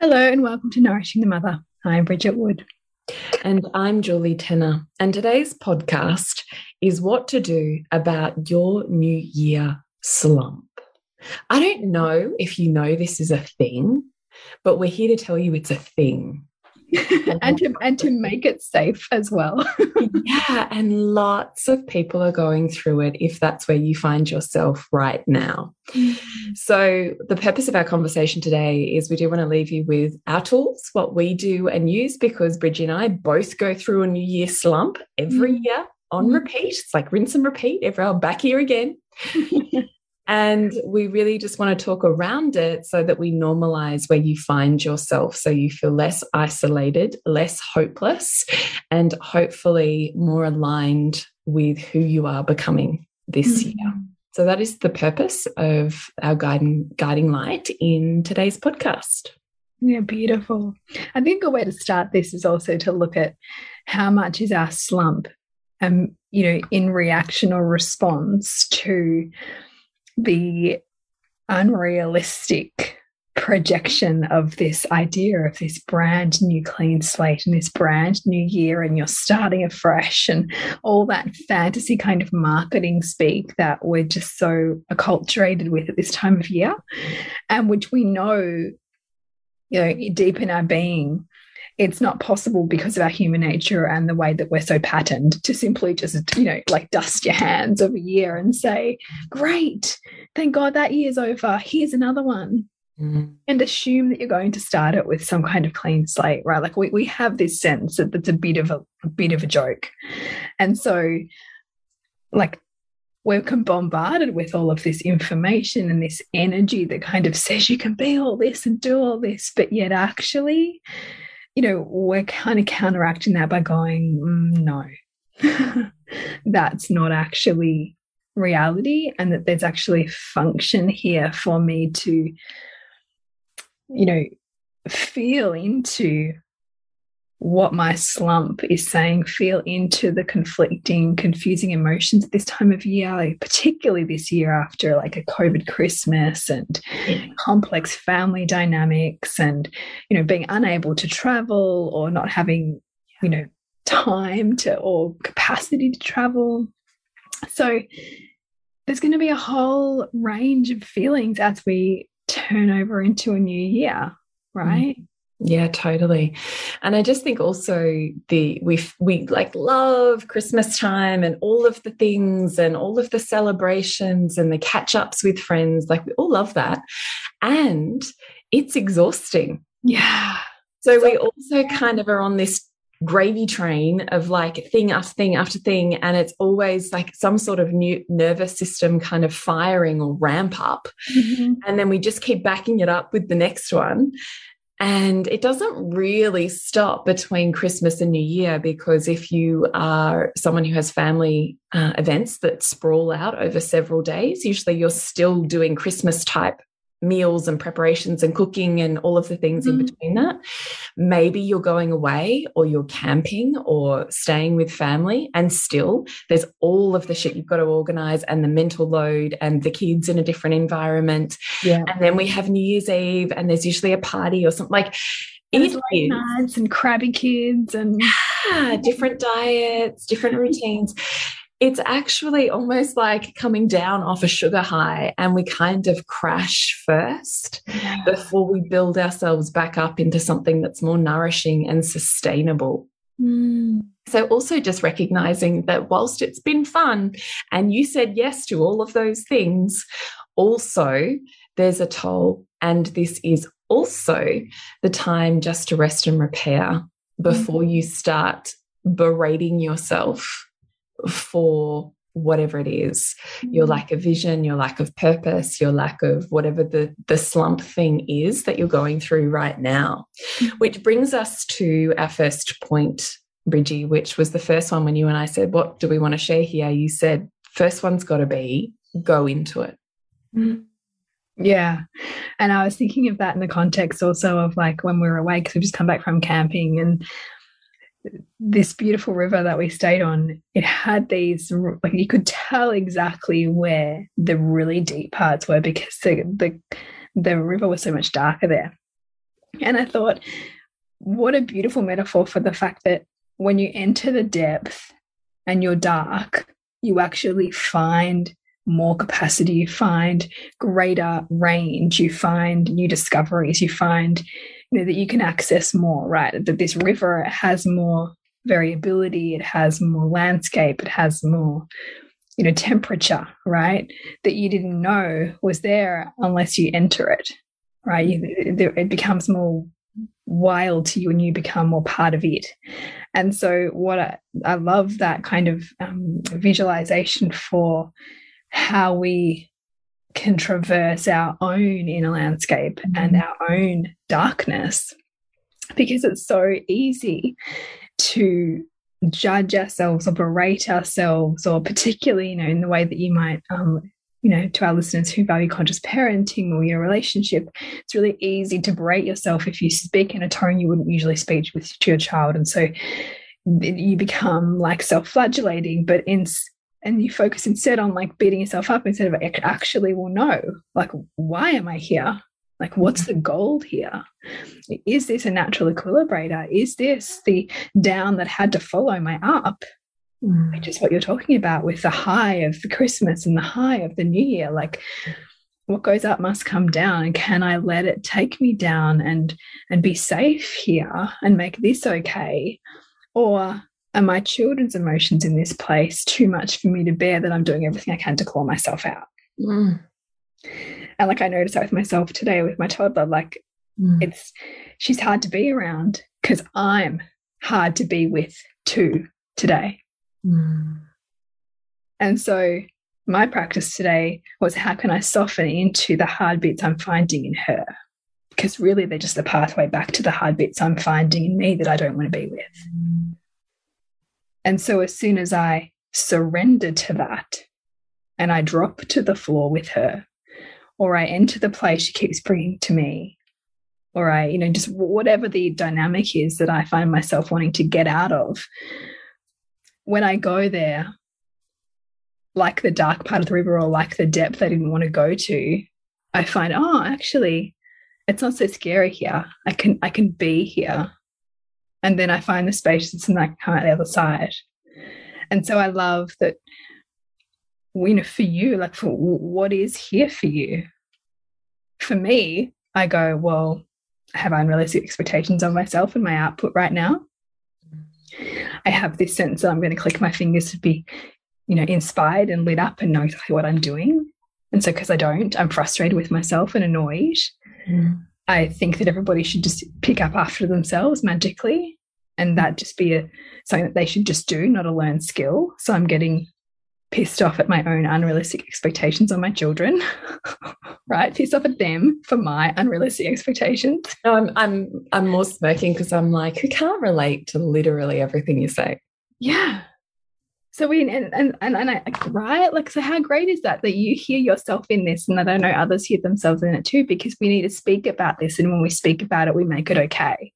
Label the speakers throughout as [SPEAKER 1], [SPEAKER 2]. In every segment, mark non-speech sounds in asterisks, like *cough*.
[SPEAKER 1] Hello, and welcome to Nourishing the Mother. I'm Bridget Wood.
[SPEAKER 2] And I'm Julie Tenner. And today's podcast is what to do about your New Year slump. I don't know if you know this is a thing, but we're here to tell you it's a thing. *laughs*
[SPEAKER 1] and to and to make it safe as well. *laughs*
[SPEAKER 2] yeah, and lots of people are going through it if that's where you find yourself right now. Mm. So, the purpose of our conversation today is we do want to leave you with our tools, what we do and use, because Bridgie and I both go through a New Year slump every mm. year on repeat. It's like rinse and repeat. Every hour back here again. *laughs* And we really just want to talk around it so that we normalize where you find yourself so you feel less isolated, less hopeless, and hopefully more aligned with who you are becoming this mm -hmm. year. So that is the purpose of our guiding guiding light in today's podcast.
[SPEAKER 1] Yeah, beautiful. I think a way to start this is also to look at how much is our slump um, you know, in reaction or response to the unrealistic projection of this idea of this brand new clean slate and this brand new year and you're starting afresh and all that fantasy kind of marketing speak that we're just so acculturated with at this time of year and which we know you know deep in our being it's not possible because of our human nature and the way that we're so patterned to simply just, you know, like dust your hands of a year and say, great, thank God that year's over. Here's another one. Mm -hmm. And assume that you're going to start it with some kind of clean slate, right? Like we, we have this sense that that's a bit of a, a bit of a joke. And so, like, we're bombarded with all of this information and this energy that kind of says you can be all this and do all this, but yet actually, you know, we're kind of counteracting that by going, mm, no, *laughs* that's not actually reality, and that there's actually function here for me to, you know, feel into what my slump is saying, feel into the conflicting, confusing emotions at this time of year, like particularly this year after like a COVID Christmas and complex family dynamics and, you know, being unable to travel or not having, you know, time to or capacity to travel. So there's going to be a whole range of feelings as we turn over into a new year, right? Mm.
[SPEAKER 2] Yeah, totally. And I just think also the we we like love Christmas time and all of the things and all of the celebrations and the catch ups with friends. Like we all love that. And it's exhausting.
[SPEAKER 1] Yeah.
[SPEAKER 2] So, so we also kind of are on this gravy train of like thing after thing after thing and it's always like some sort of new nervous system kind of firing or ramp up mm -hmm. and then we just keep backing it up with the next one and it doesn't really stop between Christmas and New Year because if you are someone who has family uh, events that sprawl out over several days, usually you're still doing Christmas type meals and preparations and cooking and all of the things mm. in between that. Maybe you're going away or you're camping or staying with family, and still there's all of the shit you've got to organize and the mental load and the kids in a different environment. Yeah. And then we have New Year's Eve and there's usually a party or something like
[SPEAKER 1] it late nights and crabby kids and
[SPEAKER 2] yeah, different diets, different *laughs* routines it's actually almost like coming down off a sugar high and we kind of crash first yeah. before we build ourselves back up into something that's more nourishing and sustainable. Mm. So, also just recognizing that whilst it's been fun and you said yes to all of those things, also there's a toll. And this is also the time just to rest and repair before mm. you start berating yourself for whatever it is your mm. lack of vision your lack of purpose your lack of whatever the the slump thing is that you're going through right now mm. which brings us to our first point Bridgie which was the first one when you and I said what do we want to share here you said first one's got to be go into it
[SPEAKER 1] mm. yeah and I was thinking of that in the context also of like when we were away because we just come back from camping and this beautiful river that we stayed on, it had these like you could tell exactly where the really deep parts were because the the the river was so much darker there. And I thought, what a beautiful metaphor for the fact that when you enter the depth and you're dark, you actually find more capacity, you find greater range, you find new discoveries, you find you know that you can access more right? That this river has more variability it has more landscape it has more you know temperature right? That you didn't know was there unless you enter it right? You, it becomes more wild to you and you become more part of it. And so what i, I love that kind of um, visualization for how we can traverse our own inner landscape and mm-hmm. our own darkness because it's so easy to judge ourselves or berate ourselves or particularly you know in the way that you might um, you know to our listeners who value conscious parenting or your relationship it's really easy to berate yourself if you speak in a tone you wouldn't usually speak with to your child and so you become like self-flagellating but in and you focus instead on like beating yourself up instead of actually well no like why am i here? Like what's the goal here? Is this a natural equilibrator? Is this the down that had to follow my up? Mm. which is what you're talking about with the high of the christmas and the high of the new year. Like what goes up must come down and can i let it take me down and and be safe here and make this okay? Or are my children's emotions in this place too much for me to bear that I'm doing everything I can to claw myself out? Mm. And like I noticed that with myself today with my toddler, like mm. it's she's hard to be around because I'm hard to be with too today. Mm. And so my practice today was how can I soften into the hard bits I'm finding in her? Because really, they're just the pathway back to the hard bits I'm finding in me that I don't want to be with. And so as soon as I surrender to that and I drop to the floor with her, or I enter the place she keeps bringing to me, or I, you know, just whatever the dynamic is that I find myself wanting to get out of, when I go there, like the dark part of the river or like the depth I didn't want to go to, I find, oh, actually, it's not so scary here. I can I can be here and then I find the spaciousness and I come out the other side. And so I love that, you know, for you, like for what is here for you? For me, I go, well, I have unrealistic expectations of myself and my output right now. I have this sense that I'm going to click my fingers to be, you know, inspired and lit up and know exactly what I'm doing. And so, because I don't, I'm frustrated with myself and annoyed. Mm. I think that everybody should just pick up after themselves magically and that just be a, something that they should just do, not a learned skill. So I'm getting pissed off at my own unrealistic expectations on my children, *laughs* right? Pissed off at them for my unrealistic expectations.
[SPEAKER 2] No, I'm I'm I'm more smirking because I'm like, who can't relate to literally everything you say?
[SPEAKER 1] Yeah. So we and and and, and I, right like so how great is that that you hear yourself in this and that I know others hear themselves in it too because we need to speak about this and when we speak about it we make it okay.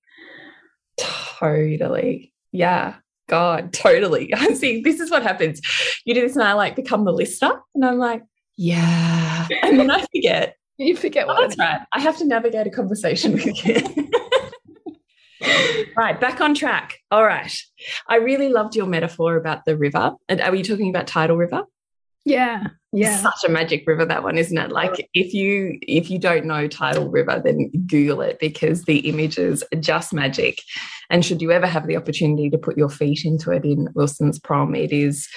[SPEAKER 2] Totally. Yeah. God, *laughs* totally. I see. This is what happens. You do this, and I like become the listener, and I'm like, yeah, *laughs* and then I forget.
[SPEAKER 1] You forget oh,
[SPEAKER 2] what. Oh, that's right. I have to navigate a conversation with you. *laughs* right, back on track. All right. I really loved your metaphor about the river. And are you talking about Tidal River?
[SPEAKER 1] Yeah. Yeah.
[SPEAKER 2] Such a magic river that one, isn't it? Like if you if you don't know Tidal River, then Google it because the images are just magic. And should you ever have the opportunity to put your feet into it in Wilson's prom, it is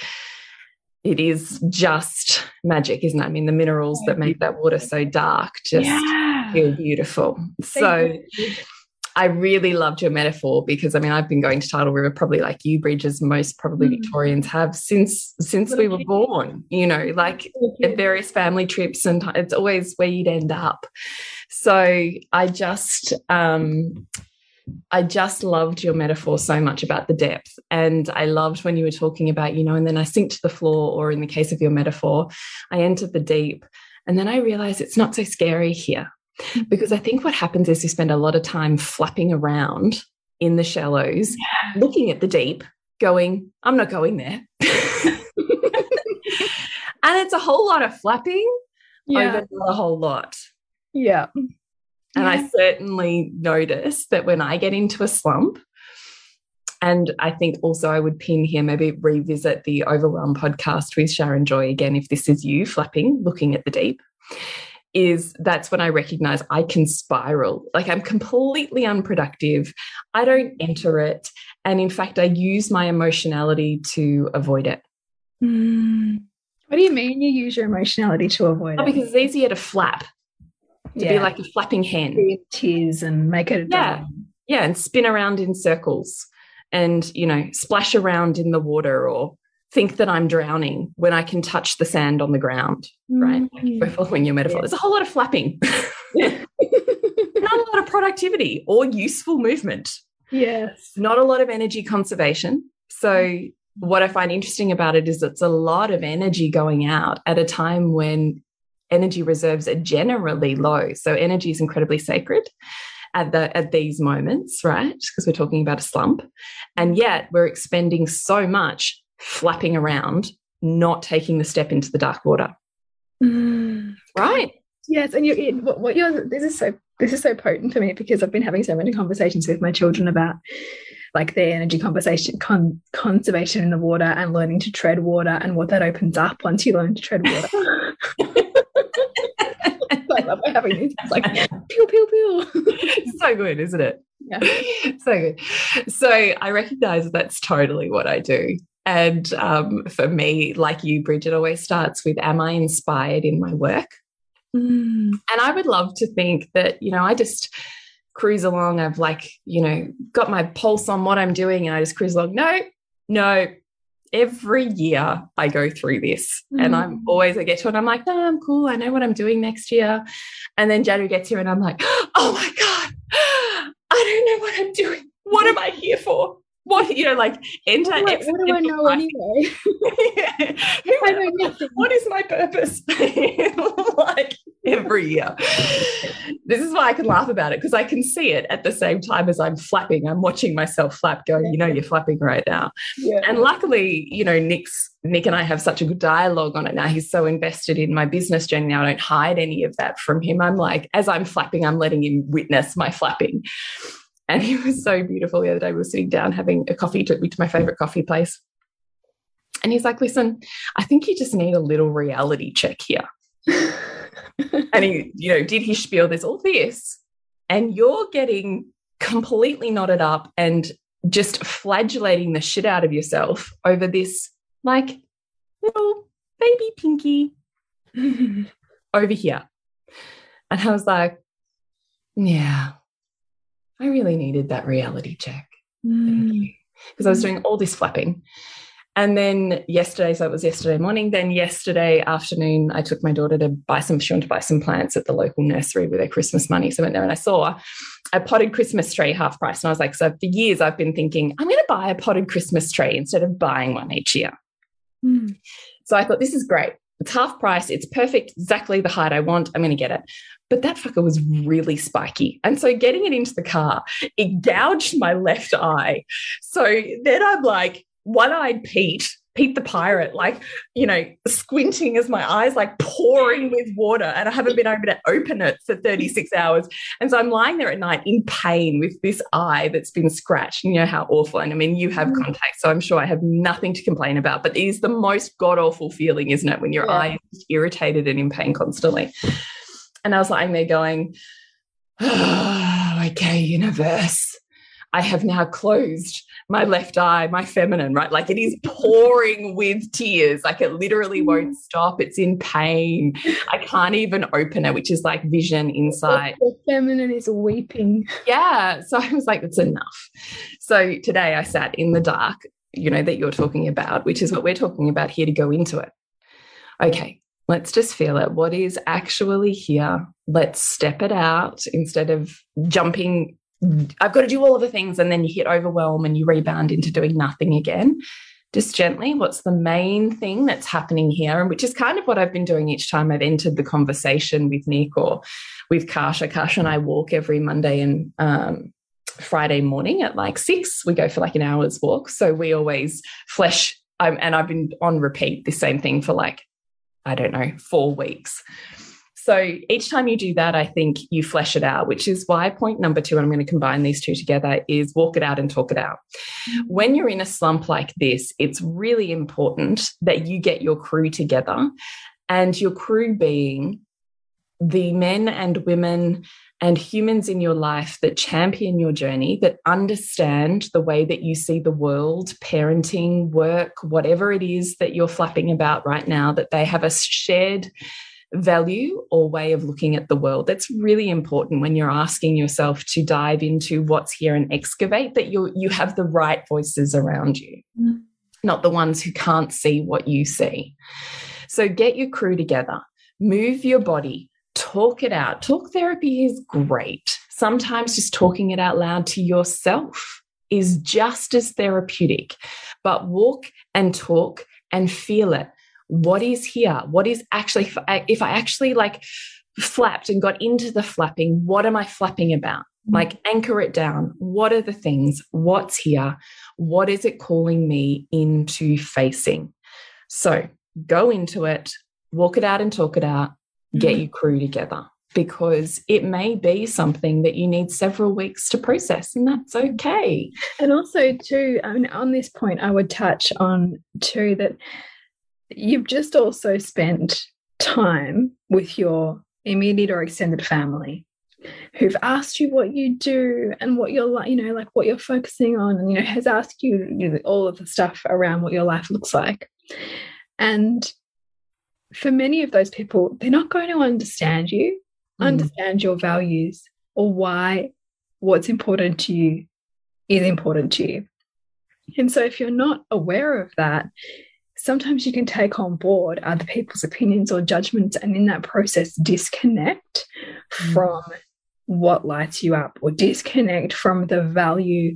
[SPEAKER 2] it is just magic, isn't it? I mean, the minerals that make that water so dark just yeah. feel beautiful. so I really loved your metaphor because I mean I've been going to Tidal River probably like you Bridgie most probably mm. Victorians have since since we were born you know like at various family trips and it's always where you'd end up so I just um I just loved your metaphor so much about the depth. And I loved when you were talking about, you know, and then I sink to the floor, or in the case of your metaphor, I entered the deep. And then I realized it's not so scary here. *laughs* Because I think what happens is you spend a lot of time flapping around in the shallows, yeah. looking at the deep, going, I'm not going there. *laughs* and it's a whole lot of flapping yeah. over a whole lot.
[SPEAKER 1] Yeah.
[SPEAKER 2] And yeah. I certainly notice that when I get into a slump, and I think also I would pin here, maybe revisit the Overwhelm podcast with Sharon Joy again, if this is you flapping, looking at the deep is that's when I recognize I can spiral. Like I'm completely unproductive. I don't enter it. And in fact, I use my emotionality to avoid it.
[SPEAKER 1] Mm. What do you mean you use your emotionality to avoid
[SPEAKER 2] oh,
[SPEAKER 1] it?
[SPEAKER 2] Because it's easier to flap, to yeah. be like a flapping hen.
[SPEAKER 1] Tears and make it
[SPEAKER 2] yeah. Yeah, and spin around in circles and, you know, splash around in the water or think that I'm drowning when I can touch the sand on the ground, right? Mm. We're following your metaphor. Yeah. There's a whole lot of flapping, *laughs* not a lot of productivity or useful movement.
[SPEAKER 1] Yes.
[SPEAKER 2] Not a lot of energy conservation. So, what I find interesting about it is it's a lot of energy going out at a time when energy reserves are generally low. So, energy is incredibly sacred at the at these moments, right? Because we're talking about a slump. And yet we're expending so much flapping around, not taking the step into the dark water.
[SPEAKER 1] Mm.
[SPEAKER 2] Right.
[SPEAKER 1] Yes, and you what, what you're this is so this is so potent for me because I've been having so many conversations with my children about like their energy conversation con conservation in the water and learning to tread water and what that opens up once you learn to tread water. *laughs* I love having these like pew pew pew.
[SPEAKER 2] so good, isn't it?
[SPEAKER 1] Yeah. *laughs*
[SPEAKER 2] So good. So I recognize that's totally what I do. And um, for me, like you, Bridget, always starts with Am I inspired in my work?
[SPEAKER 1] Mm.
[SPEAKER 2] And I would love to think that, you know, I just cruise along. I've like, you know, got my pulse on what I'm doing and I just cruise along. No, no. Every year I go through this mm. and I'm always, I get to it, I'm like, no, I'm cool. I know what I'm doing next year. And then January gets here and I'm like, *gasps* oh my God, I don't know what I'm doing. What am I here for? *laughs* what you know like enter what,
[SPEAKER 1] what do i know life. anyway *laughs* *laughs*
[SPEAKER 2] know nothing. what is my purpose like every year this is why i can laugh about it because i can see it at the same time as i'm flapping i'm watching myself flap going you know you're flapping right now
[SPEAKER 1] yeah.
[SPEAKER 2] and luckily you know nick's nick and i have such a good dialogue on it now he's so invested in my business journey now i don't hide any of that from him i'm like as i'm flapping i'm letting him witness my flapping and he was so beautiful the other day. We were sitting down having a coffee, took me to my favorite coffee place. And he's like, listen, I think you just need a little reality check here. *laughs* and he, you know, did his spiel, there's all this, and you're getting completely knotted up and just flagellating the shit out of yourself over this, like, little baby pinky *laughs* over here. And I was like, yeah, I really needed that reality check.
[SPEAKER 1] Mm.
[SPEAKER 2] Because I was doing all this flapping. And then yesterday, so it was yesterday morning, then yesterday afternoon, I took my daughter to buy some, she wanted to buy some plants at the local nursery with her Christmas money. So I went there and I saw a potted Christmas tree half price. And I was like, so for years I've been thinking, I'm going to buy a potted Christmas tree instead of buying one each year. Mm. So I thought, this is great. It's half price. It's perfect. Exactly the height I want. I'm going to get it. But that fucker was really spiky. And so getting it into the car, it gouged my left eye. So then I'm like, one eyed Pete Pete the Pirate, like, you know, squinting as my eyes like pouring with water. And I haven't been able to open it for 36 hours. And so I'm lying there at night in pain with this eye that's been scratched. And you know how awful. And I mean, you have mm. contact, so I'm sure I have nothing to complain about. But it is the most god awful feeling, isn't it? When your yeah. eye is irritated and in pain constantly. And I was lying there going, oh, *sighs* okay, universe. I have now closed my left eye, my feminine, right? Like it is pouring with tears. Like it literally won't mm. stop. It's in pain. I can't even open it, which is like vision inside.
[SPEAKER 1] The feminine is weeping.
[SPEAKER 2] Yeah. So I was like, it's enough. So today I sat in the dark, you know, that you're talking about, which is what we're talking about here to go into it. Okay, let's just feel it. What is actually here? Let's step it out instead of jumping I've got to do all of the things, and then you hit overwhelm and you rebound into doing nothing again. Just gently, what's the main thing that's happening here? And which is kind of what I've been doing each time I've entered the conversation with Nick or with Kasha. Kasha and I walk every Monday and um, Friday morning at like six. We go for like an hour's walk. So we always flesh, um, and I've been on repeat the same thing for like, I don't know, four weeks. So each time you do that, I think you flesh it out, which is why point number two, and I'm going to combine these two together, is walk it out and talk it out. When you're in a slump like this, it's really important that you get your crew together and your crew being the men and women and humans in your life that champion your journey, that understand the way that you see the world, parenting, work, whatever it is that you're flapping about right now, that they have a shared value or way of looking at the world. That's really important when you're asking yourself to dive into what's here and excavate that you you have the right voices around you, mm. not the ones who can't see what you see. So get your crew together, move your body, talk it out. Talk therapy is great. Sometimes just talking it out loud to yourself is just as therapeutic. But walk and talk and feel it what is here? What is actually, if I actually like flapped and got into the flapping, what am I flapping about? Mm. Like anchor it down. What are the things? What's here? What is it calling me into facing? So go into it, walk it out and talk it out, get mm. your crew together because it may be something that you need several weeks to process and that's okay.
[SPEAKER 1] And also too, I mean, on this point, I would touch on too that you've just also spent time with your immediate or extended family who've asked you what you do and what you're like, you know, like what you're focusing on, and you know, has asked you, you know, all of the stuff around what your life looks like. And for many of those people, they're not going to understand you, mm. understand your values, or why what's important to you is important to you. And so, if you're not aware of that, sometimes you can take on board other people's opinions or judgments and in that process disconnect mm. from what lights you up or disconnect from the value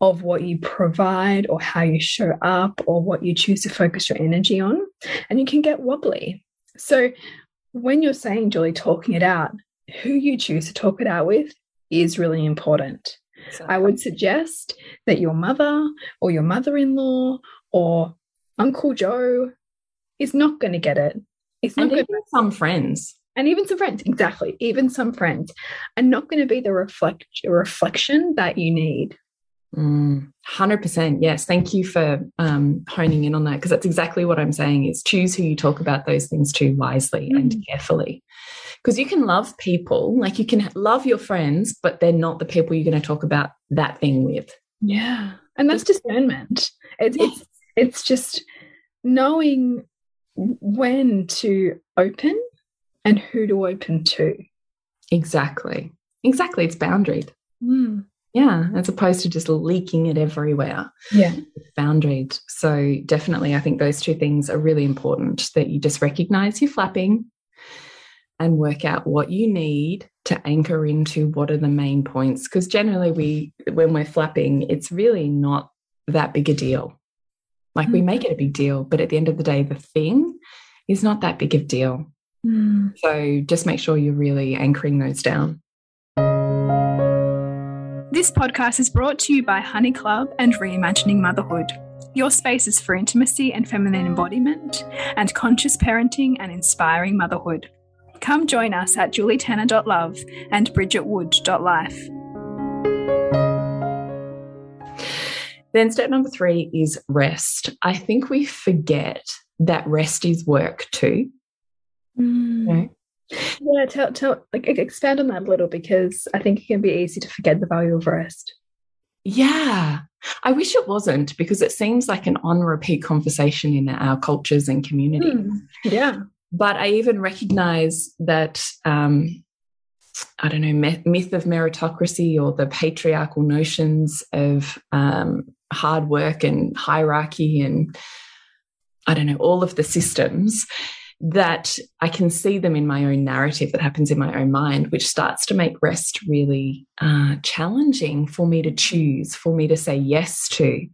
[SPEAKER 1] of what you provide or how you show up or what you choose to focus your energy on. And you can get wobbly. So when you're saying julie talking it out who you choose to talk it out with is really important. I would suggest that your mother or your mother in law or Uncle Joe is not going to get it.
[SPEAKER 2] It's not going to some friends.
[SPEAKER 1] And even some friends, exactly. Even some friends are not going to be the reflect reflection that you need.
[SPEAKER 2] Mm, 100% yes thank you for um, honing in on that because that's exactly what i'm saying is choose who you talk about those things to wisely mm. and carefully because you can love people like you can love your friends but they're not the people you're going to talk about that thing with
[SPEAKER 1] yeah and that's discernment it's, it's it's just knowing when to open and who to open to.
[SPEAKER 2] Exactly. Exactly. It's boundaried. Mm. Yeah. As opposed to just leaking it everywhere.
[SPEAKER 1] Yeah.
[SPEAKER 2] It's boundaried. So, definitely, I think those two things are really important that you just recognize you're flapping and work out what you need to anchor into what are the main points. Because generally, we, when we're flapping, it's really not that big a deal Like we make it a big deal, but at the end of the day, the thing is not that big of deal. Mm. So just make sure you're really anchoring those down.
[SPEAKER 1] This podcast is brought to you by Honey Club and Reimagining Motherhood. Your spaces for intimacy and feminine embodiment, and conscious parenting and inspiring motherhood. Come join us at julietenner.love and bridgetwood.life.
[SPEAKER 2] Then step number three is rest. I think we forget that rest is work too.
[SPEAKER 1] Mm. Okay. Yeah, tell, tell, like expand on that a little because I think it can be easy to forget the value of rest.
[SPEAKER 2] Yeah, I wish it wasn't because it seems like an on repeat conversation in our cultures and communities. Mm.
[SPEAKER 1] Yeah.
[SPEAKER 2] But I even recognize that, um, I don't know, myth, myth of meritocracy or the patriarchal notions of um, hard work and hierarchy and I don't know, all of the systems that I can see them in my own narrative that happens in my own mind, which starts to make rest really uh, challenging for me to choose, for me to say yes to,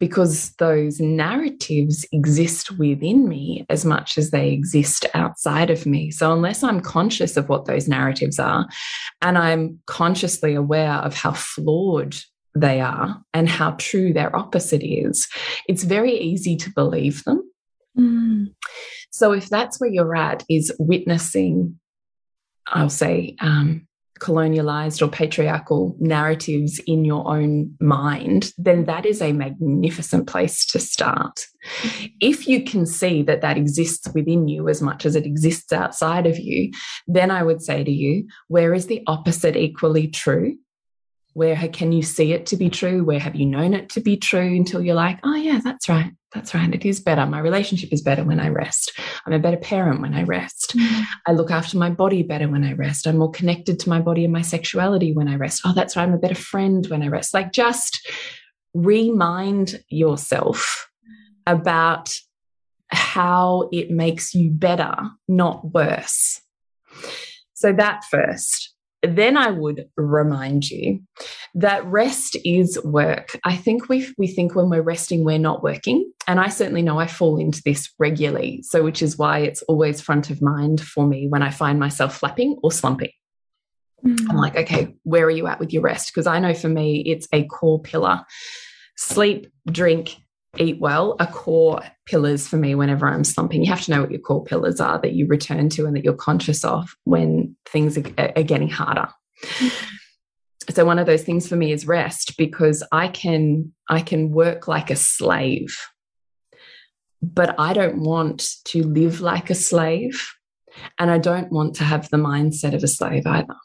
[SPEAKER 2] because those narratives exist within me as much as they exist outside of me. So, unless I'm conscious of what those narratives are and I'm consciously aware of how flawed they are and how true their opposite is, it's very easy to believe them. Mm. So if that's where you're at, is witnessing, I'll say, um, colonialized or patriarchal narratives in your own mind, then that is a magnificent place to start. If you can see that that exists within you as much as it exists outside of you, then I would say to you, where is the opposite equally true? Where can you see it to be true? Where have you known it to be true until you're like, oh, yeah, that's right. That's right. It is better. My relationship is better when I rest. I'm a better parent when I rest. Mm. I look after my body better when I rest. I'm more connected to my body and my sexuality when I rest. Oh, that's right. I'm a better friend when I rest. Like just remind yourself about how it makes you better, not worse. So that first then I would remind you that rest is work. I think we we think when we're resting we're not working, and I certainly know I fall into this regularly. So which is why it's always front of mind for me when I find myself flapping or slumping. Mm. I'm like, okay, where are you at with your rest? Because I know for me it's a core pillar. Sleep, drink, eat well are core pillars for me whenever I'm slumping. You have to know what your core pillars are that you return to and that you're conscious of when things are, are getting harder. So one of those things for me is rest because I can I can work like a slave. But I don't want to live like a slave and I don't want to have the mindset of a slave either.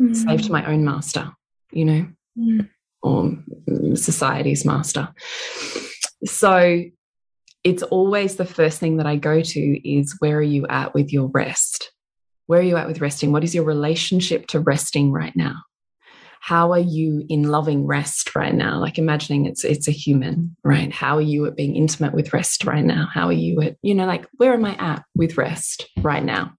[SPEAKER 2] Mm. Slave to my own master, you know, mm. or society's master. So it's always the first thing that I go to is where are you at with your rest? Where are you at with resting? What is your relationship to resting right now? How are you in loving rest right now? Like imagining it's it's a human, right? How are you at being intimate with rest right now? How are you at, you know, like where am I at with rest right now?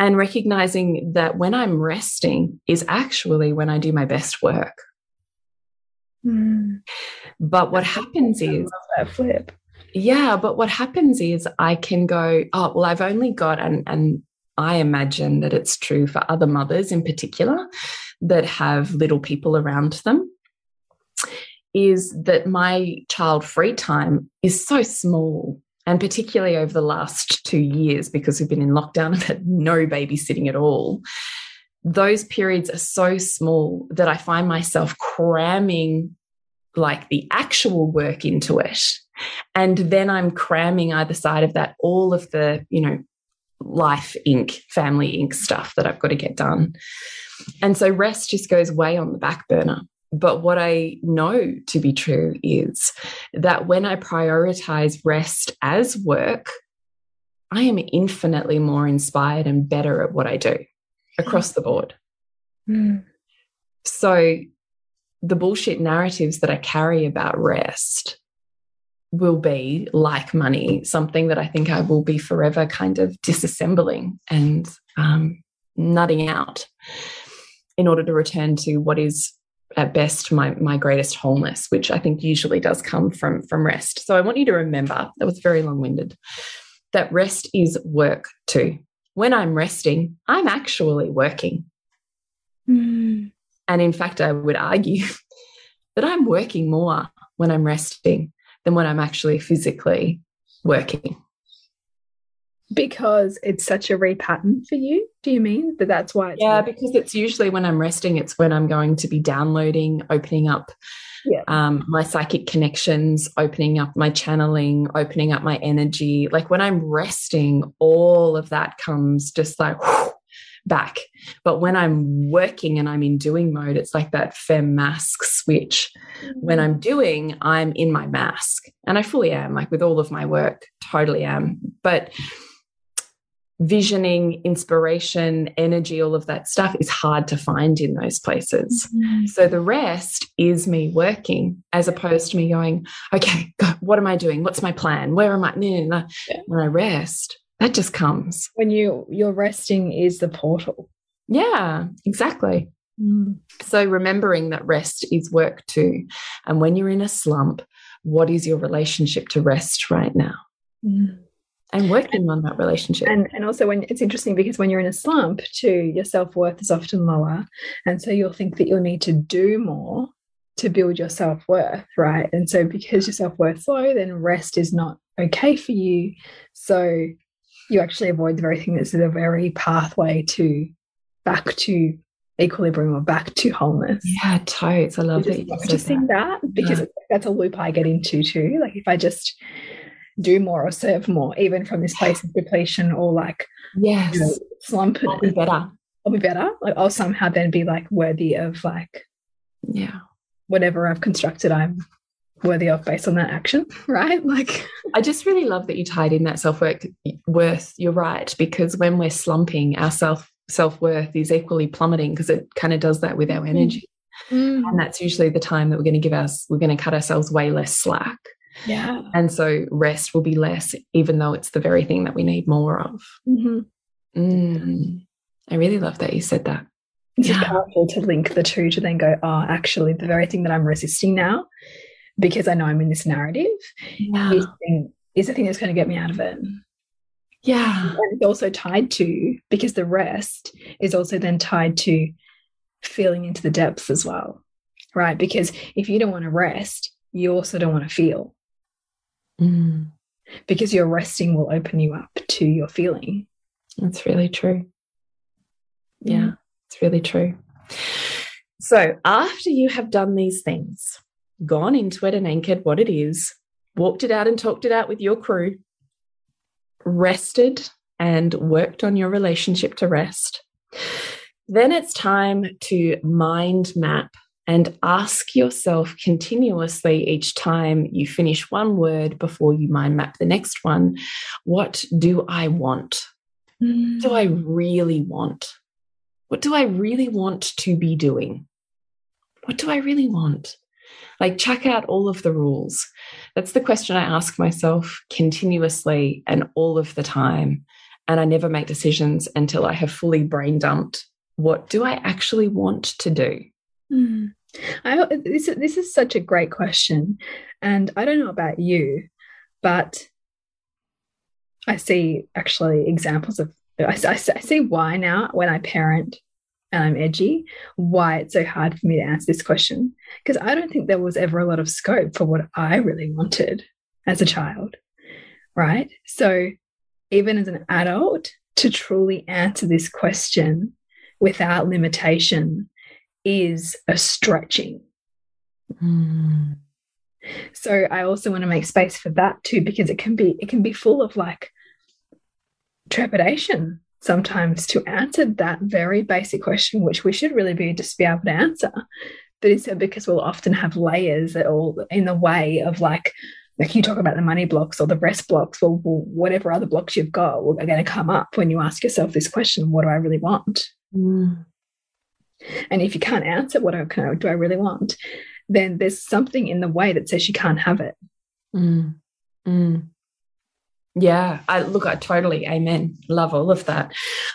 [SPEAKER 2] And recognizing that when I'm resting is actually when I do my best work. Mm. But what happens is
[SPEAKER 1] that flip.
[SPEAKER 2] Yeah, but what happens is I can go, oh, well, I've only got, and, and I imagine that it's true for other mothers in particular that have little people around them, is that my child free time is so small. And particularly over the last two years, because we've been in lockdown *laughs* and had no babysitting at all, those periods are so small that I find myself cramming like the actual work into it. And then I'm cramming either side of that all of the, you know, life ink, family ink stuff that I've got to get done. And so rest just goes way on the back burner. But what I know to be true is that when I prioritize rest as work, I am infinitely more inspired and better at what I do across the board. Mm. So the bullshit narratives that I carry about rest will be like money, something that I think I will be forever kind of disassembling and um, nutting out in order to return to what is at best my my greatest wholeness which i think usually does come from from rest so i want you to remember that was very long-winded that rest is work too when i'm resting i'm actually working
[SPEAKER 1] mm.
[SPEAKER 2] and in fact i would argue *laughs* that i'm working more when i'm resting than when i'm actually physically working
[SPEAKER 1] because it's such a repattern for you do you mean that that's why
[SPEAKER 2] yeah working? because it's usually when i'm resting it's when i'm going to be downloading opening up
[SPEAKER 1] yeah.
[SPEAKER 2] um, my psychic connections opening up my channeling opening up my energy like when i'm resting all of that comes just like whew, back but when i'm working and i'm in doing mode it's like that fem mask switch when i'm doing i'm in my mask. and i fully am like with all of my work totally am but visioning, inspiration, energy, all of that stuff is hard to find in those places. Mm -hmm. So the rest is me working as opposed to me going, okay, God, what am I doing? What's my plan? Where am I? No, no, no. Yeah. When I rest, that just comes.
[SPEAKER 1] When you you're resting is the portal.
[SPEAKER 2] Yeah, exactly.
[SPEAKER 1] Mm.
[SPEAKER 2] So remembering that rest is work too. And when you're in a slump, what is your relationship to rest right now?
[SPEAKER 1] Mm
[SPEAKER 2] and working on that relationship.
[SPEAKER 1] And and also when it's interesting because when you're in a slump too, your self-worth is often lower. And so you'll think that you'll need to do more to build your self-worth, right? And so because your self-worth's low, then rest is not okay for you. So you actually avoid the very thing that's the very pathway to back to equilibrium or back to wholeness.
[SPEAKER 2] Yeah, totes. I love
[SPEAKER 1] that. Interesting that. that because yeah. that's a loop I get into too. Like if I just do more or serve more, even from this place of depletion or like
[SPEAKER 2] yes,
[SPEAKER 1] you know, slump.
[SPEAKER 2] I'll be better.
[SPEAKER 1] I'll be better. Like I'll somehow then be like worthy of like
[SPEAKER 2] yeah
[SPEAKER 1] whatever I've constructed. I'm worthy of based on that action, *laughs* right? Like
[SPEAKER 2] I just really love that you tied in that self worth. Worth, you're right, because when we're slumping, our self self worth is equally plummeting because it kind of does that with our energy.
[SPEAKER 1] Mm.
[SPEAKER 2] And that's usually the time that we're going to give us, we're going to cut ourselves way less slack.
[SPEAKER 1] Yeah.
[SPEAKER 2] And so rest will be less, even though it's the very thing that we need more of.
[SPEAKER 1] Mm -hmm.
[SPEAKER 2] mm. I really love that you said that.
[SPEAKER 1] It's yeah. powerful to link the two to then go, oh, actually, the very thing that I'm resisting now, because I know I'm in this narrative,
[SPEAKER 2] yeah.
[SPEAKER 1] is, the thing, is the thing that's going to get me out of it.
[SPEAKER 2] Yeah.
[SPEAKER 1] And it's also tied to, because the rest is also then tied to feeling into the depths as well, right? Because if you don't want to rest, you also don't want to feel.
[SPEAKER 2] Mm.
[SPEAKER 1] Because your resting will open you up to your feeling.
[SPEAKER 2] That's really true. Yeah, mm. it's really true. So, after you have done these things, gone into it and anchored what it is, walked it out and talked it out with your crew, rested and worked on your relationship to rest, then it's time to mind map and ask yourself continuously each time you finish one word before you mind map the next one what do I want?
[SPEAKER 1] Mm.
[SPEAKER 2] What do I really want? What do I really want to be doing? What do I really want? Like, check out all of the rules. That's the question I ask myself continuously and all of the time. And I never make decisions until I have fully brain dumped what do I actually want to do?
[SPEAKER 1] Mm. I, this, this is such a great question. And I don't know about you, but I see actually examples of, I, I, I see why now when I parent and I'm edgy, why it's so hard for me to answer this question. Because I don't think there was ever a lot of scope for what I really wanted as a child. Right. So even as an adult, to truly answer this question without limitation is a stretching.
[SPEAKER 2] Mm.
[SPEAKER 1] So I also want to make space for that too, because it can be it can be full of like trepidation sometimes to answer that very basic question, which we should really be just be able to answer. But instead, because we'll often have layers that all in the way of like like you talk about the money blocks or the rest blocks or, whatever other blocks you've got are going to come up when you ask yourself this question what do i really want
[SPEAKER 2] mm.
[SPEAKER 1] And if you can't answer what I, do I really want, then there's something in the way that says you can't have it.
[SPEAKER 2] Mm. Mm. Yeah, I look, I totally, amen. Love all of that.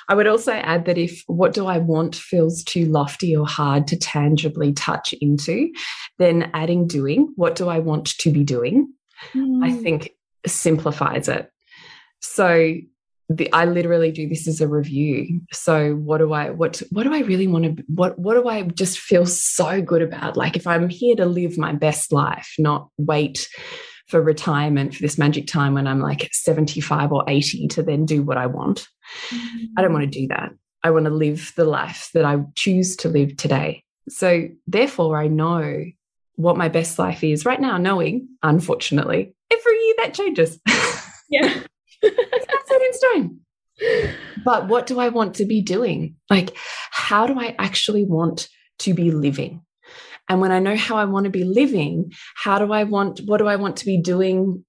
[SPEAKER 2] I would also add that if what do I want feels too lofty or hard to tangibly touch into, then adding doing, what do I want to be doing, mm. I think simplifies it. So the, I literally do this as a review. So what do I what what do I really want to what what do I just feel so good about? Like if I'm here to live my best life, not wait for retirement for this magic time when I'm like 75 or 80 to then do what I want. Mm -hmm. I don't want to do that. I want to live the life that I choose to live today. So therefore I know what my best life is right now, knowing, unfortunately, every year that changes. *laughs*
[SPEAKER 1] Yeah.
[SPEAKER 2] It's set in stone. But what do I want to be doing? Like, how do I actually want to be living? And when I know how I want to be living, how do I want, what do I want to be doing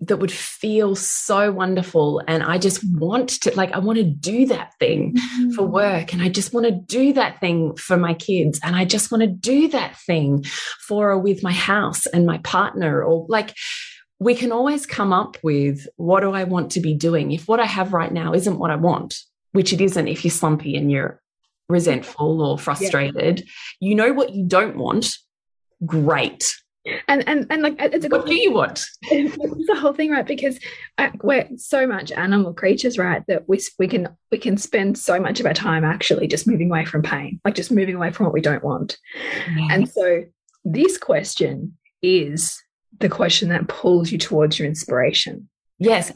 [SPEAKER 2] that would feel so wonderful? And I just want to, like, I want to do that thing mm -hmm. for work. And I just want to do that thing for my kids. And I just want to do that thing for or with my house and my partner or like, we can always come up with what do I want to be doing? If what I have right now isn't what I want, which it isn't if you're slumpy and you're resentful or frustrated, yeah. you know what you don't want. Great.
[SPEAKER 1] And and and like it's a
[SPEAKER 2] what do you want? *laughs*
[SPEAKER 1] It's the whole thing, right? Because uh, we're so much animal creatures, right? That we we can we can spend so much of our time actually just moving away from pain, like just moving away from what we don't want. Yeah. And so this question is the question that pulls you towards your inspiration.
[SPEAKER 2] Yes.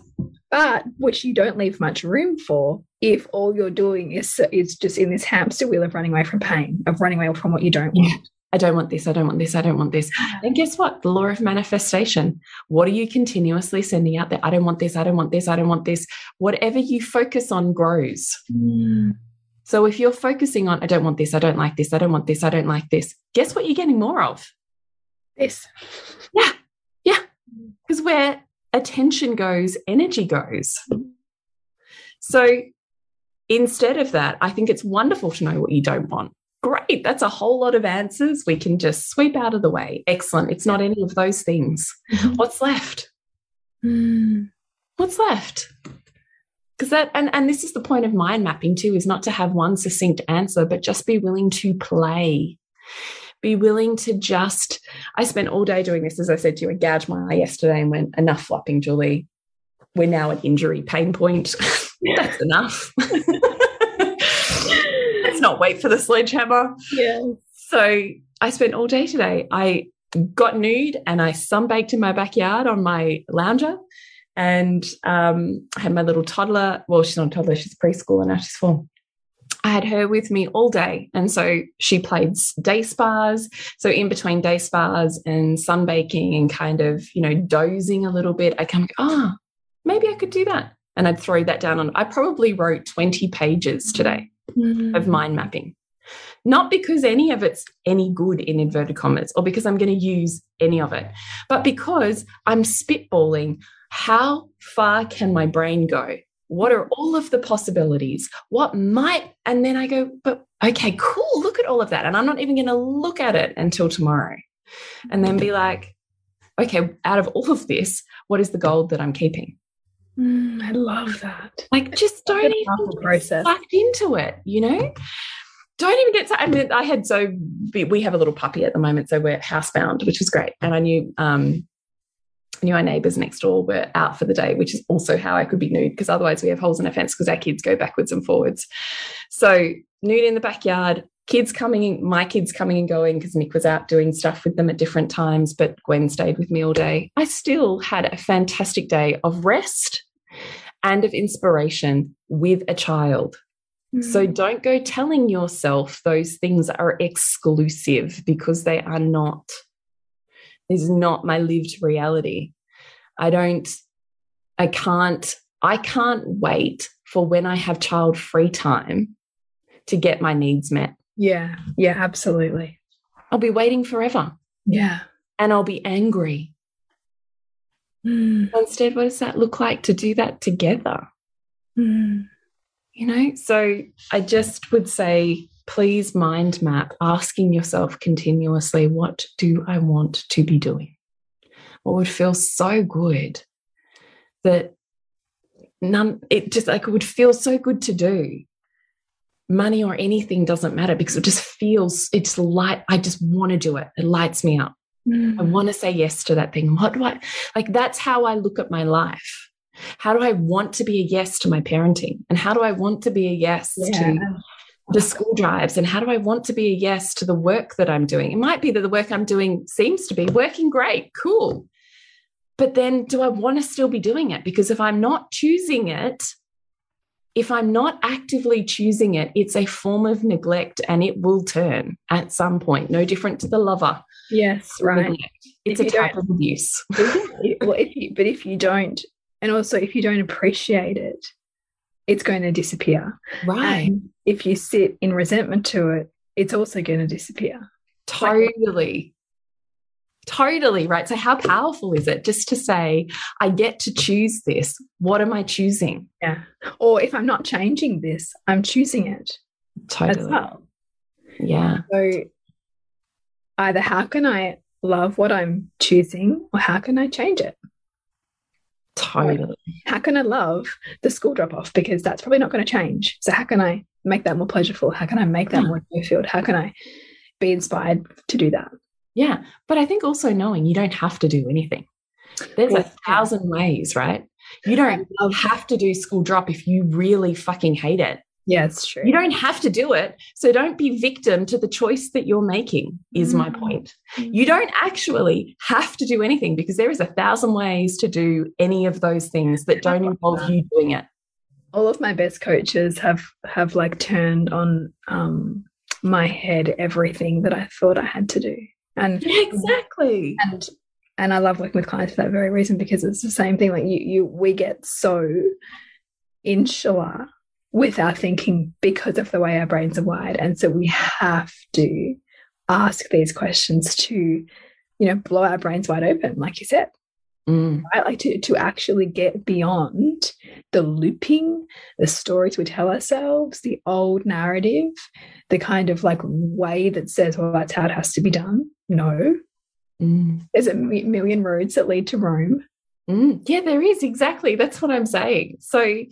[SPEAKER 1] But which you don't leave much room for if all you're doing is, is just in this hamster wheel of running away from pain, of running away from what you don't want. Yeah.
[SPEAKER 2] I don't want this. I don't want this. I don't want this. And guess what? The law of manifestation. What are you continuously sending out there? I don't want this. I don't want this. I don't want this. Whatever you focus on grows. Mm. So if you're focusing on, I don't want this. I don't like this. I don't want this. I don't like this. Guess what you're getting more of?
[SPEAKER 1] This.
[SPEAKER 2] Yeah. Because where attention goes, energy goes. So instead of that, I think it's wonderful to know what you don't want. Great, that's a whole lot of answers we can just sweep out of the way. Excellent. It's not any of those things. Mm-hmm. What's left?
[SPEAKER 1] Mm.
[SPEAKER 2] What's left? Because that, and, and this is the point of mind mapping too, is not to have one succinct answer, but just be willing to play be willing to just, I spent all day doing this, as I said to you, I gouged my eye yesterday and went, enough flopping, Julie. We're now at injury pain point. *laughs* That's enough. *laughs* Let's not wait for the sledgehammer.
[SPEAKER 1] Yeah.
[SPEAKER 2] So I spent all day today. I got nude and I sunbaked in my backyard on my lounger and um, I had my little toddler. Well, she's not a toddler, she's preschool and now she's four. I had her with me all day. And so she played day spas. So in between day spas and sunbaking and kind of, you know, dozing a little bit, I kind come, ah, oh, maybe I could do that. And I'd throw that down on, I probably wrote 20 pages today mm. of mind mapping. Not because any of it's any good in inverted commas or because I'm going to use any of it, but because I'm spitballing how far can my brain go? What are all of the possibilities? What might, and then I go, but okay, cool, look at all of that. And I'm not even going to look at it until tomorrow. And then be like, okay, out of all of this, what is the gold that I'm keeping?
[SPEAKER 1] Mm, I love that.
[SPEAKER 2] Like, just don't even process. sucked into it, you know? Don't even get. I mean, I had so we have a little puppy at the moment, so we're housebound, which is great. And I knew um, knew our neighbors next door were out for the day, which is also how I could be nude because otherwise we have holes in our fence because our kids go backwards and forwards. So nude in the backyard, kids coming in, my kids coming and going because Nick was out doing stuff with them at different times, but Gwen stayed with me all day. I still had a fantastic day of rest and of inspiration with a child. Mm. So don't go telling yourself those things are exclusive because they are not is not my lived reality. I don't, I can't, I can't wait for when I have child free time to get my needs met.
[SPEAKER 1] Yeah. Yeah, absolutely.
[SPEAKER 2] I'll be waiting forever.
[SPEAKER 1] Yeah.
[SPEAKER 2] And I'll be angry.
[SPEAKER 1] Mm.
[SPEAKER 2] Instead, what does that look like to do that together?
[SPEAKER 1] Mm.
[SPEAKER 2] You know, so I just would say please mind map asking yourself continuously, what do I want to be doing? What would feel so good that none, it just like it would feel so good to do money or anything doesn't matter because it just feels it's light i just want to do it it lights me up mm. i want to say yes to that thing what do i like that's how i look at my life how do i want to be a yes to my parenting and how do i want to be a yes yeah. to the school drives and how do i want to be a yes to the work that i'm doing it might be that the work i'm doing seems to be working great cool but then do i want to still be doing it because if i'm not choosing it if I'm not actively choosing it, it's a form of neglect and it will turn at some point, no different to the lover.
[SPEAKER 1] Yes, right.
[SPEAKER 2] It's if a type of abuse.
[SPEAKER 1] well, if you, but if you don't, and also if you don't appreciate it, it's going to disappear.
[SPEAKER 2] Right. And
[SPEAKER 1] if you sit in resentment to it, it's also going to disappear.
[SPEAKER 2] Totally. Totally right. So, how powerful is it just to say, I get to choose this? What am I choosing?
[SPEAKER 1] Yeah. Or if I'm not changing this, I'm choosing it.
[SPEAKER 2] Totally. Well. Yeah.
[SPEAKER 1] So, either how can I love what I'm choosing or how can I change it?
[SPEAKER 2] Totally.
[SPEAKER 1] How can I love the school drop off? Because that's probably not going to change. So, how can I make that more pleasurable? How can I make that yeah. more fulfilled? How can I be inspired to do that?
[SPEAKER 2] Yeah. But I think also knowing you don't have to do anything. There's a thousand ways, right? You don't have to do school drop if you really fucking hate it.
[SPEAKER 1] Yeah, it's true.
[SPEAKER 2] You don't have to do it. So don't be victim to the choice that you're making, is mm. my point. You don't actually have to do anything because there is a thousand ways to do any of those things that don't involve you doing it.
[SPEAKER 1] All of my best coaches have have like turned on um my head everything that I thought I had to do. And *laughs*
[SPEAKER 2] exactly.
[SPEAKER 1] And and I love working with clients for that very reason because it's the same thing. Like you, you we get so insular with our thinking because of the way our brains are wired. And so we have to ask these questions to, you know, blow our brains wide open, like you said.
[SPEAKER 2] Mm.
[SPEAKER 1] Right? Like to, to actually get beyond the looping, the stories we tell ourselves, the old narrative, the kind of like way that says, well, that's how it has to be done. No.
[SPEAKER 2] Mm.
[SPEAKER 1] There's a million roads that lead to Rome.
[SPEAKER 2] Mm. Yeah, there is. Exactly. That's what I'm saying. So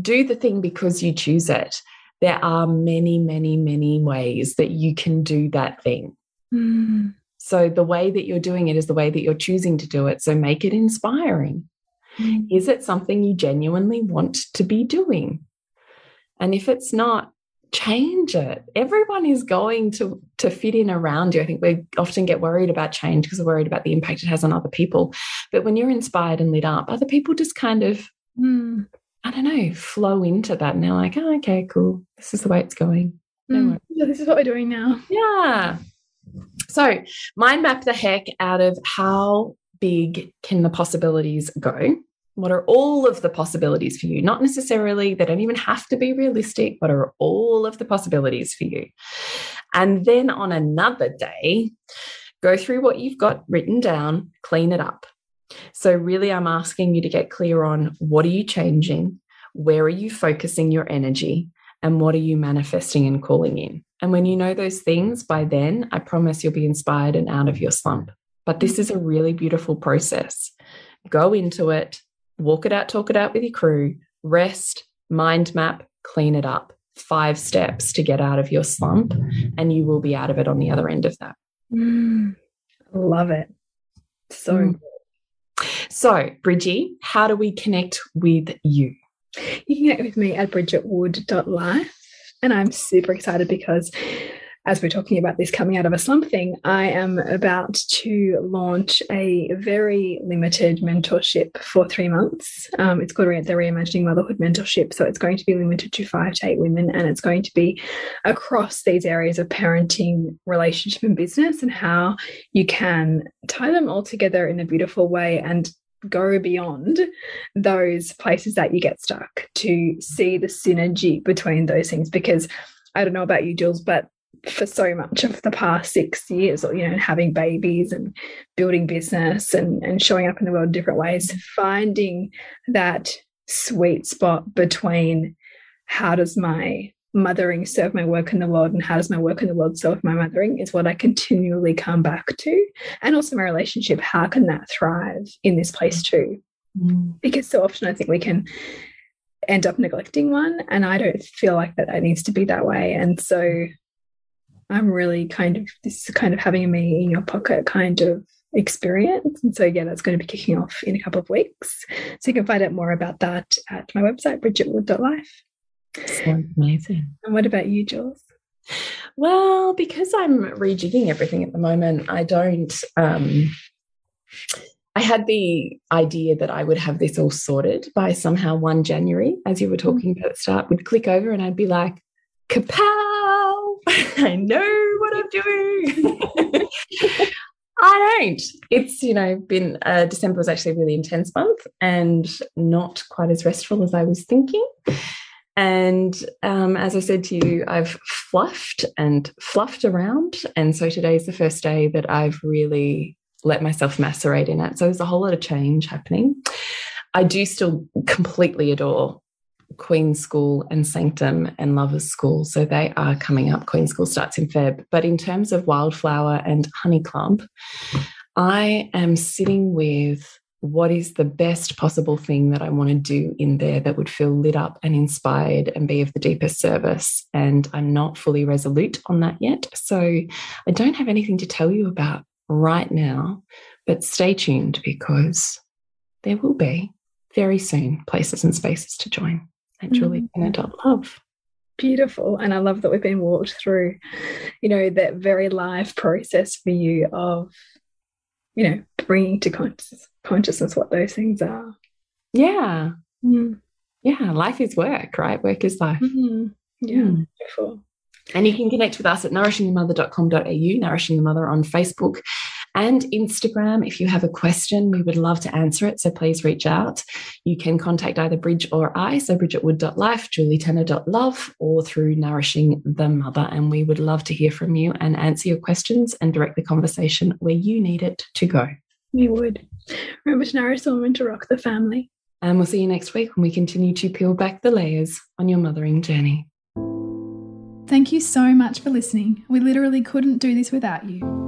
[SPEAKER 2] do the thing because you choose it. There are many, many, many ways that you can do that thing.
[SPEAKER 1] Mm.
[SPEAKER 2] So the way that you're doing it is the way that you're choosing to do it. So make it inspiring. Mm. Is it something you genuinely want to be doing? And if it's not, change it. Everyone is going to to fit in around you. I think we often get worried about change because we're worried about the impact it has on other people. But when you're inspired and lit up, other people just kind of,
[SPEAKER 1] mm.
[SPEAKER 2] I don't know, flow into that. And they're like, oh, okay, cool. This is the way it's going.
[SPEAKER 1] Mm. Yeah, this is what we're doing now.
[SPEAKER 2] Yeah. So, mind map the heck out of how big can the possibilities go? What are all of the possibilities for you? Not necessarily, they don't even have to be realistic. What are all of the possibilities for you? And then on another day, go through what you've got written down, clean it up. So, really, I'm asking you to get clear on what are you changing? Where are you focusing your energy? And what are you manifesting and calling in? And when you know those things, by then, I promise you'll be inspired and out of your slump. But this is a really beautiful process. Go into it, walk it out, talk it out with your crew, rest, mind map, clean it up. Five steps to get out of your slump, and you will be out of it on the other end of that.
[SPEAKER 1] Mm, love it. So mm.
[SPEAKER 2] So, Bridgie, how do we connect with you?
[SPEAKER 1] You can connect with me at bridgetwood.life. And I'm super excited because as we're talking about this coming out of a slump thing, I am about to launch a very limited mentorship for three months. Um, it's called the Reimagining Motherhood Mentorship. So it's going to be limited to five to eight women, and it's going to be across these areas of parenting, relationship, and business, and how you can tie them all together in a beautiful way and go beyond those places that you get stuck to see the synergy between those things because I don't know about you, Jules, but for so much of the past six years, or you know, having babies and building business and, and showing up in the world different ways, finding that sweet spot between how does my mothering serve my work in the world and how does my work in the world serve my mothering is what I continually come back to. And also my relationship, how can that thrive in this place too?
[SPEAKER 2] Mm.
[SPEAKER 1] Because so often I think we can end up neglecting one. And I don't feel like that it needs to be that way. And so I'm really kind of this kind of having me in your pocket kind of experience. And so, yeah, that's going to be kicking off in a couple of weeks. So you can find out more about that at my website, bridgetwood.life.
[SPEAKER 2] Sounds amazing.
[SPEAKER 1] And what about you, Jules?
[SPEAKER 2] Well, because I'm rejigging everything at the moment, I don't. Um, I had the idea that I would have this all sorted by somehow 1 January, as you were talking about at the start, would click over and I'd be like, kapow! *laughs* I know what I'm doing. *laughs* I don't. It's, you know, been uh, December was actually a really intense month and not quite as restful as I was thinking. And um, as I said to you, I've fluffed and fluffed around. And so today is the first day that I've really let myself macerate in it. So there's a whole lot of change happening. I do still completely adore Queen's School and Sanctum and Lovers School. So they are coming up. Queen's School starts in Feb. But in terms of Wildflower and Honey Club, I am sitting with what is the best possible thing that I want to do in there that would feel lit up and inspired and be of the deepest service. And I'm not fully resolute on that yet. So I don't have anything to tell you about right now, but stay tuned because there will be very soon places and spaces to join at mm -hmm. Love.
[SPEAKER 1] Beautiful. And I love that we've been walked through, you know, that very live process for you of you know, bringing to conscious, consciousness what those things are.
[SPEAKER 2] Yeah. Mm. Yeah. Life is work, right? Work is life.
[SPEAKER 1] Mm -hmm. Yeah. Mm. Beautiful.
[SPEAKER 2] And you can connect with us at nourishingthemother.com.au, Nourishing the Mother on Facebook and Instagram. If you have a question, we would love to answer it. So please reach out. You can contact either Bridge or I, so bridgetwood.life, julietenner.love, or through Nourishing the Mother. And we would love to hear from you and answer your questions and direct the conversation where you need it to go.
[SPEAKER 1] We would. Remember to nourish the woman to rock the family.
[SPEAKER 2] And we'll see you next week when we continue to peel back the layers on your mothering journey.
[SPEAKER 1] Thank you so much for listening. We literally couldn't do this without you.